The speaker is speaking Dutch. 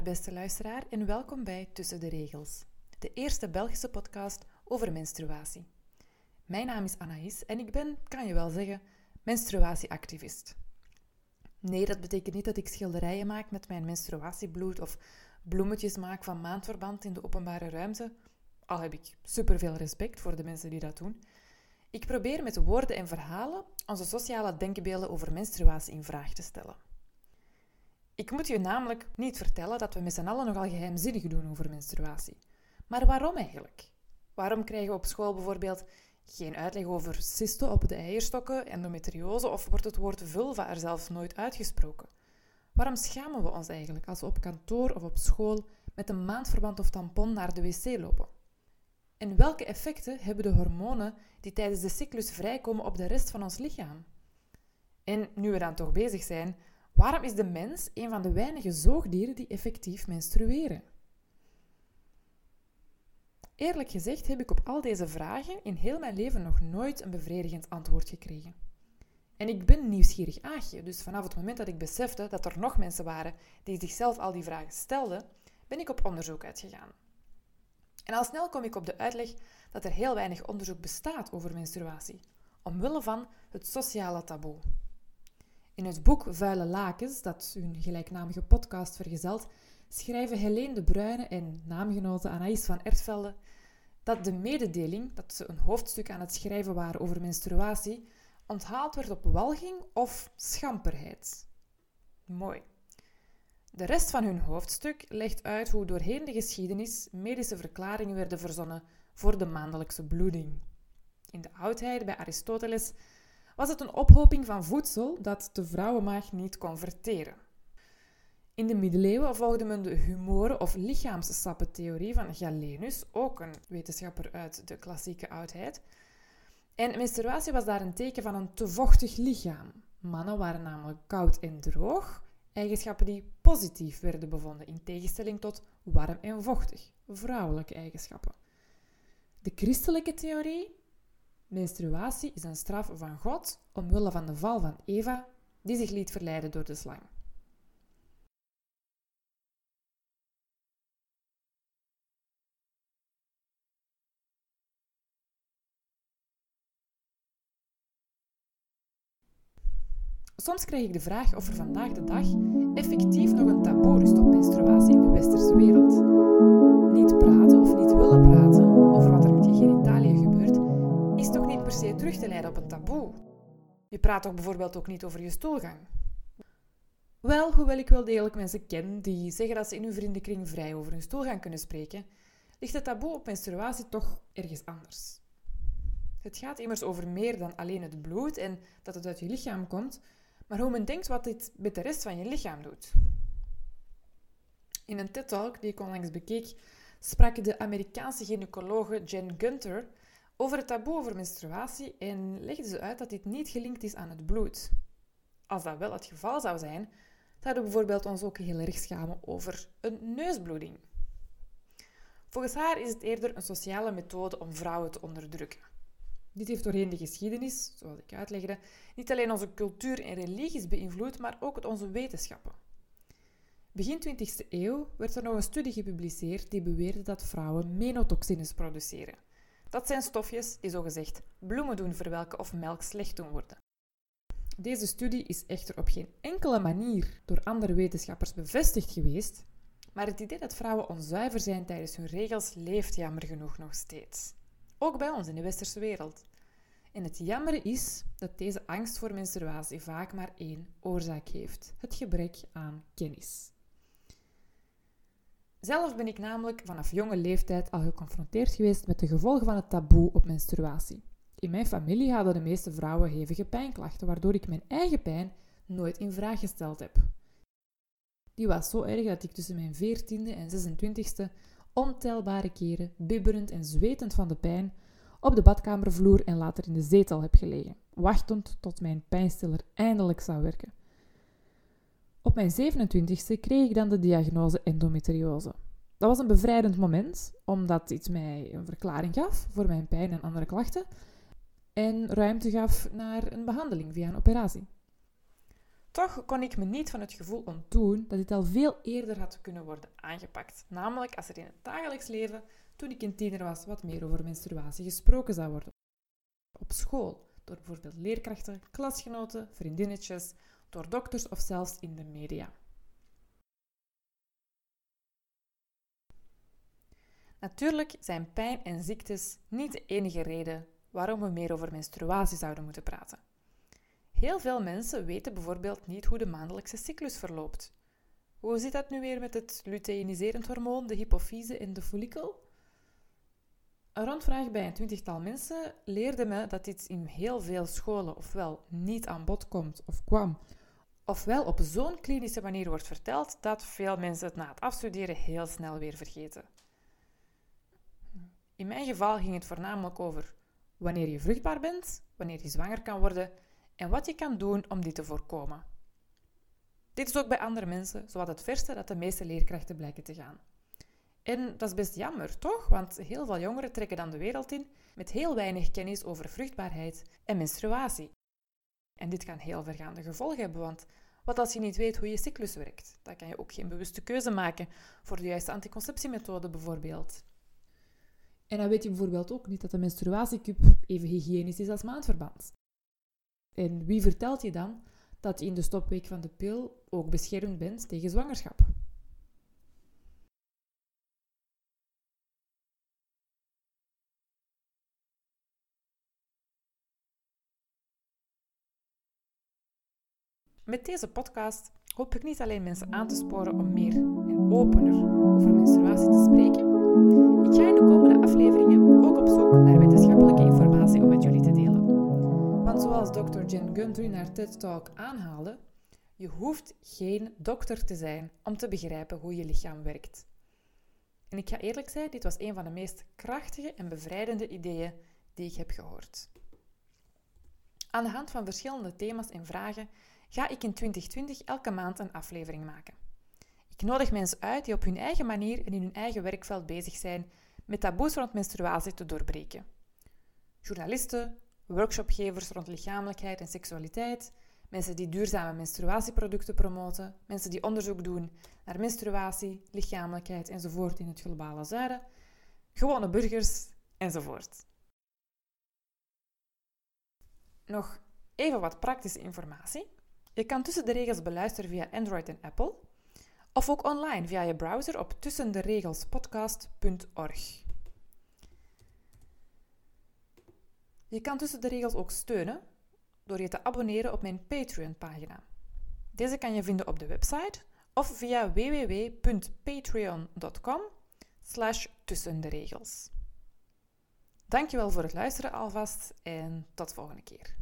Beste luisteraar, en welkom bij Tussen de Regels, de eerste Belgische podcast over menstruatie. Mijn naam is Anaïs en ik ben, kan je wel zeggen, menstruatieactivist. Nee, dat betekent niet dat ik schilderijen maak met mijn menstruatiebloed of bloemetjes maak van maandverband in de openbare ruimte, al heb ik superveel respect voor de mensen die dat doen. Ik probeer met woorden en verhalen onze sociale denkbeelden over menstruatie in vraag te stellen. Ik moet je namelijk niet vertellen dat we met z'n allen nogal geheimzinnig doen over menstruatie. Maar waarom eigenlijk? Waarom krijgen we op school bijvoorbeeld geen uitleg over cysten op de eierstokken, endometriose of wordt het woord vulva er zelfs nooit uitgesproken? Waarom schamen we ons eigenlijk als we op kantoor of op school met een maandverband of tampon naar de wc lopen? En welke effecten hebben de hormonen die tijdens de cyclus vrijkomen op de rest van ons lichaam? En nu we dan toch bezig zijn, waarom is de mens een van de weinige zoogdieren die effectief menstrueren? Eerlijk gezegd heb ik op al deze vragen in heel mijn leven nog nooit een bevredigend antwoord gekregen. En ik ben nieuwsgierig aagje, dus vanaf het moment dat ik besefte dat er nog mensen waren die zichzelf al die vragen stelden, ben ik op onderzoek uitgegaan. En al snel kom ik op de uitleg dat er heel weinig onderzoek bestaat over menstruatie, omwille van het sociale taboe. In het boek Vuile Lakens, dat hun gelijknamige podcast vergezelt, schrijven Helene de Bruyne en naamgenote Anaïs van Ertvelde dat de mededeling dat ze een hoofdstuk aan het schrijven waren over menstruatie onthaald werd op walging of schamperheid. Mooi. De rest van hun hoofdstuk legt uit hoe doorheen de geschiedenis medische verklaringen werden verzonnen voor de maandelijkse bloeding. In de oudheid, bij Aristoteles, was het een ophoping van voedsel dat de vrouwenmaag niet kon verteren. In de middeleeuwen volgde men de humoren- of lichaamssappentheorie van Galenus, ook een wetenschapper uit de klassieke oudheid. En menstruatie was daar een teken van een te vochtig lichaam. Mannen waren namelijk koud en droog, eigenschappen die positief werden bevonden, in tegenstelling tot warm en vochtig, vrouwelijke eigenschappen. De christelijke theorie? Menstruatie is een straf van God omwille van de val van Eva, die zich liet verleiden door de slang. Soms krijg ik de vraag of er vandaag de dag effectief nog een taboe rust op menstruatie in de westerse wereld. Op een taboe. Je praat toch bijvoorbeeld ook niet over je stoelgang? Wel, hoewel ik wel degelijk mensen ken die zeggen dat ze in hun vriendenkring vrij over hun stoelgang kunnen spreken, ligt het taboe op menstruatie toch ergens anders. Het gaat immers over meer dan alleen het bloed en dat het uit je lichaam komt, maar hoe men denkt wat dit met de rest van je lichaam doet. In een TED-talk die ik onlangs bekeek, sprak de Amerikaanse gynaecologe Jen Gunter over het taboe over menstruatie en legde ze uit dat dit niet gelinkt is aan het bloed. Als dat wel het geval zou zijn, zouden we bijvoorbeeld ons ook heel erg schamen over een neusbloeding. Volgens haar is het eerder een sociale methode om vrouwen te onderdrukken. Dit heeft doorheen de geschiedenis, zoals ik uitlegde, niet alleen onze cultuur en religies beïnvloed, maar ook onze wetenschappen. Begin 20e eeuw werd er nog een studie gepubliceerd die beweerde dat vrouwen menotoxines produceren. Dat zijn stofjes die zogezegd bloemen doen verwelken of melk slecht doen worden. Deze studie is echter op geen enkele manier door andere wetenschappers bevestigd geweest, maar het idee dat vrouwen onzuiver zijn tijdens hun regels leeft jammer genoeg nog steeds. Ook bij ons in de westerse wereld. En het jammer is dat deze angst voor menstruatie vaak maar één oorzaak heeft: het gebrek aan kennis. Zelf ben ik namelijk vanaf jonge leeftijd al geconfronteerd geweest met de gevolgen van het taboe op menstruatie. In mijn familie hadden de meeste vrouwen hevige pijnklachten, waardoor ik mijn eigen pijn nooit in vraag gesteld heb. Die was zo erg dat ik tussen mijn 14e en 26e ontelbare keren, bibberend en zwetend van de pijn, op de badkamervloer en later in de zetel heb gelegen, wachtend tot mijn pijnstiller eindelijk zou werken. Op mijn 27e kreeg ik dan de diagnose endometriose. Dat was een bevrijdend moment, omdat dit mij een verklaring gaf voor mijn pijn en andere klachten en ruimte gaf naar een behandeling via een operatie. Toch kon ik me niet van het gevoel ontdoen dat dit al veel eerder had kunnen worden aangepakt. Namelijk als er in het dagelijks leven, toen ik een tiener was, wat meer over menstruatie gesproken zou worden. Op school, door bijvoorbeeld leerkrachten, klasgenoten, vriendinnetjes, door dokters of zelfs in de media. Natuurlijk zijn pijn en ziektes niet de enige reden waarom we meer over menstruatie zouden moeten praten. Heel veel mensen weten bijvoorbeeld niet hoe de maandelijkse cyclus verloopt. Hoe zit dat nu weer met het luteiniserend hormoon, de hypofyse en de follikel? Een rondvraag bij een twintigtal mensen leerde me dat dit in heel veel scholen ofwel niet aan bod komt of kwam, ofwel op zo'n klinische manier wordt verteld dat veel mensen het na het afstuderen heel snel weer vergeten. In mijn geval ging het voornamelijk over wanneer je vruchtbaar bent, wanneer je zwanger kan worden en wat je kan doen om dit te voorkomen. Dit is ook bij andere mensen zowat het verste dat de meeste leerkrachten blijken te gaan. En dat is best jammer, toch? Want heel veel jongeren trekken dan de wereld in met heel weinig kennis over vruchtbaarheid en menstruatie. En dit kan heel vergaande gevolgen hebben, want wat als je niet weet hoe je cyclus werkt? Dan kan je ook geen bewuste keuze maken voor de juiste anticonceptiemethode bijvoorbeeld. En dan weet je bijvoorbeeld ook niet dat de menstruatiecup even hygiënisch is als maandverband. En wie vertelt je dan dat je in de stopweek van de pil ook beschermd bent tegen zwangerschap? Met deze podcast hoop ik niet alleen mensen aan te sporen om meer en opener over menstruatie te spreken. Ik ga in de komende afleveringen ook op zoek naar wetenschappelijke informatie om met jullie te delen. Want zoals Dr. Jen Gunter in haar TED-talk aanhaalde, je hoeft geen dokter te zijn om te begrijpen hoe je lichaam werkt. En ik ga eerlijk zijn, dit was een van de meest krachtige en bevrijdende ideeën die ik heb gehoord. Aan de hand van verschillende thema's en vragen ga ik in 2020 elke maand een aflevering maken. Ik nodig mensen uit die op hun eigen manier en in hun eigen werkveld bezig zijn met taboes rond menstruatie te doorbreken. Journalisten, workshopgevers rond lichamelijkheid en seksualiteit, mensen die duurzame menstruatieproducten promoten, mensen die onderzoek doen naar menstruatie, lichamelijkheid enzovoort in het globale zuiden, gewone burgers enzovoort. Nog even wat praktische informatie. Je kan tussen de regels beluisteren via Android en Apple, of ook online via je browser op tussenderegelspodcast.org. Je kan tussen de regels ook steunen door je te abonneren op mijn Patreon-pagina. Deze kan je vinden op de website of via www.patreon.com slash tussenderegels. Dankjewel voor het luisteren alvast en tot volgende keer.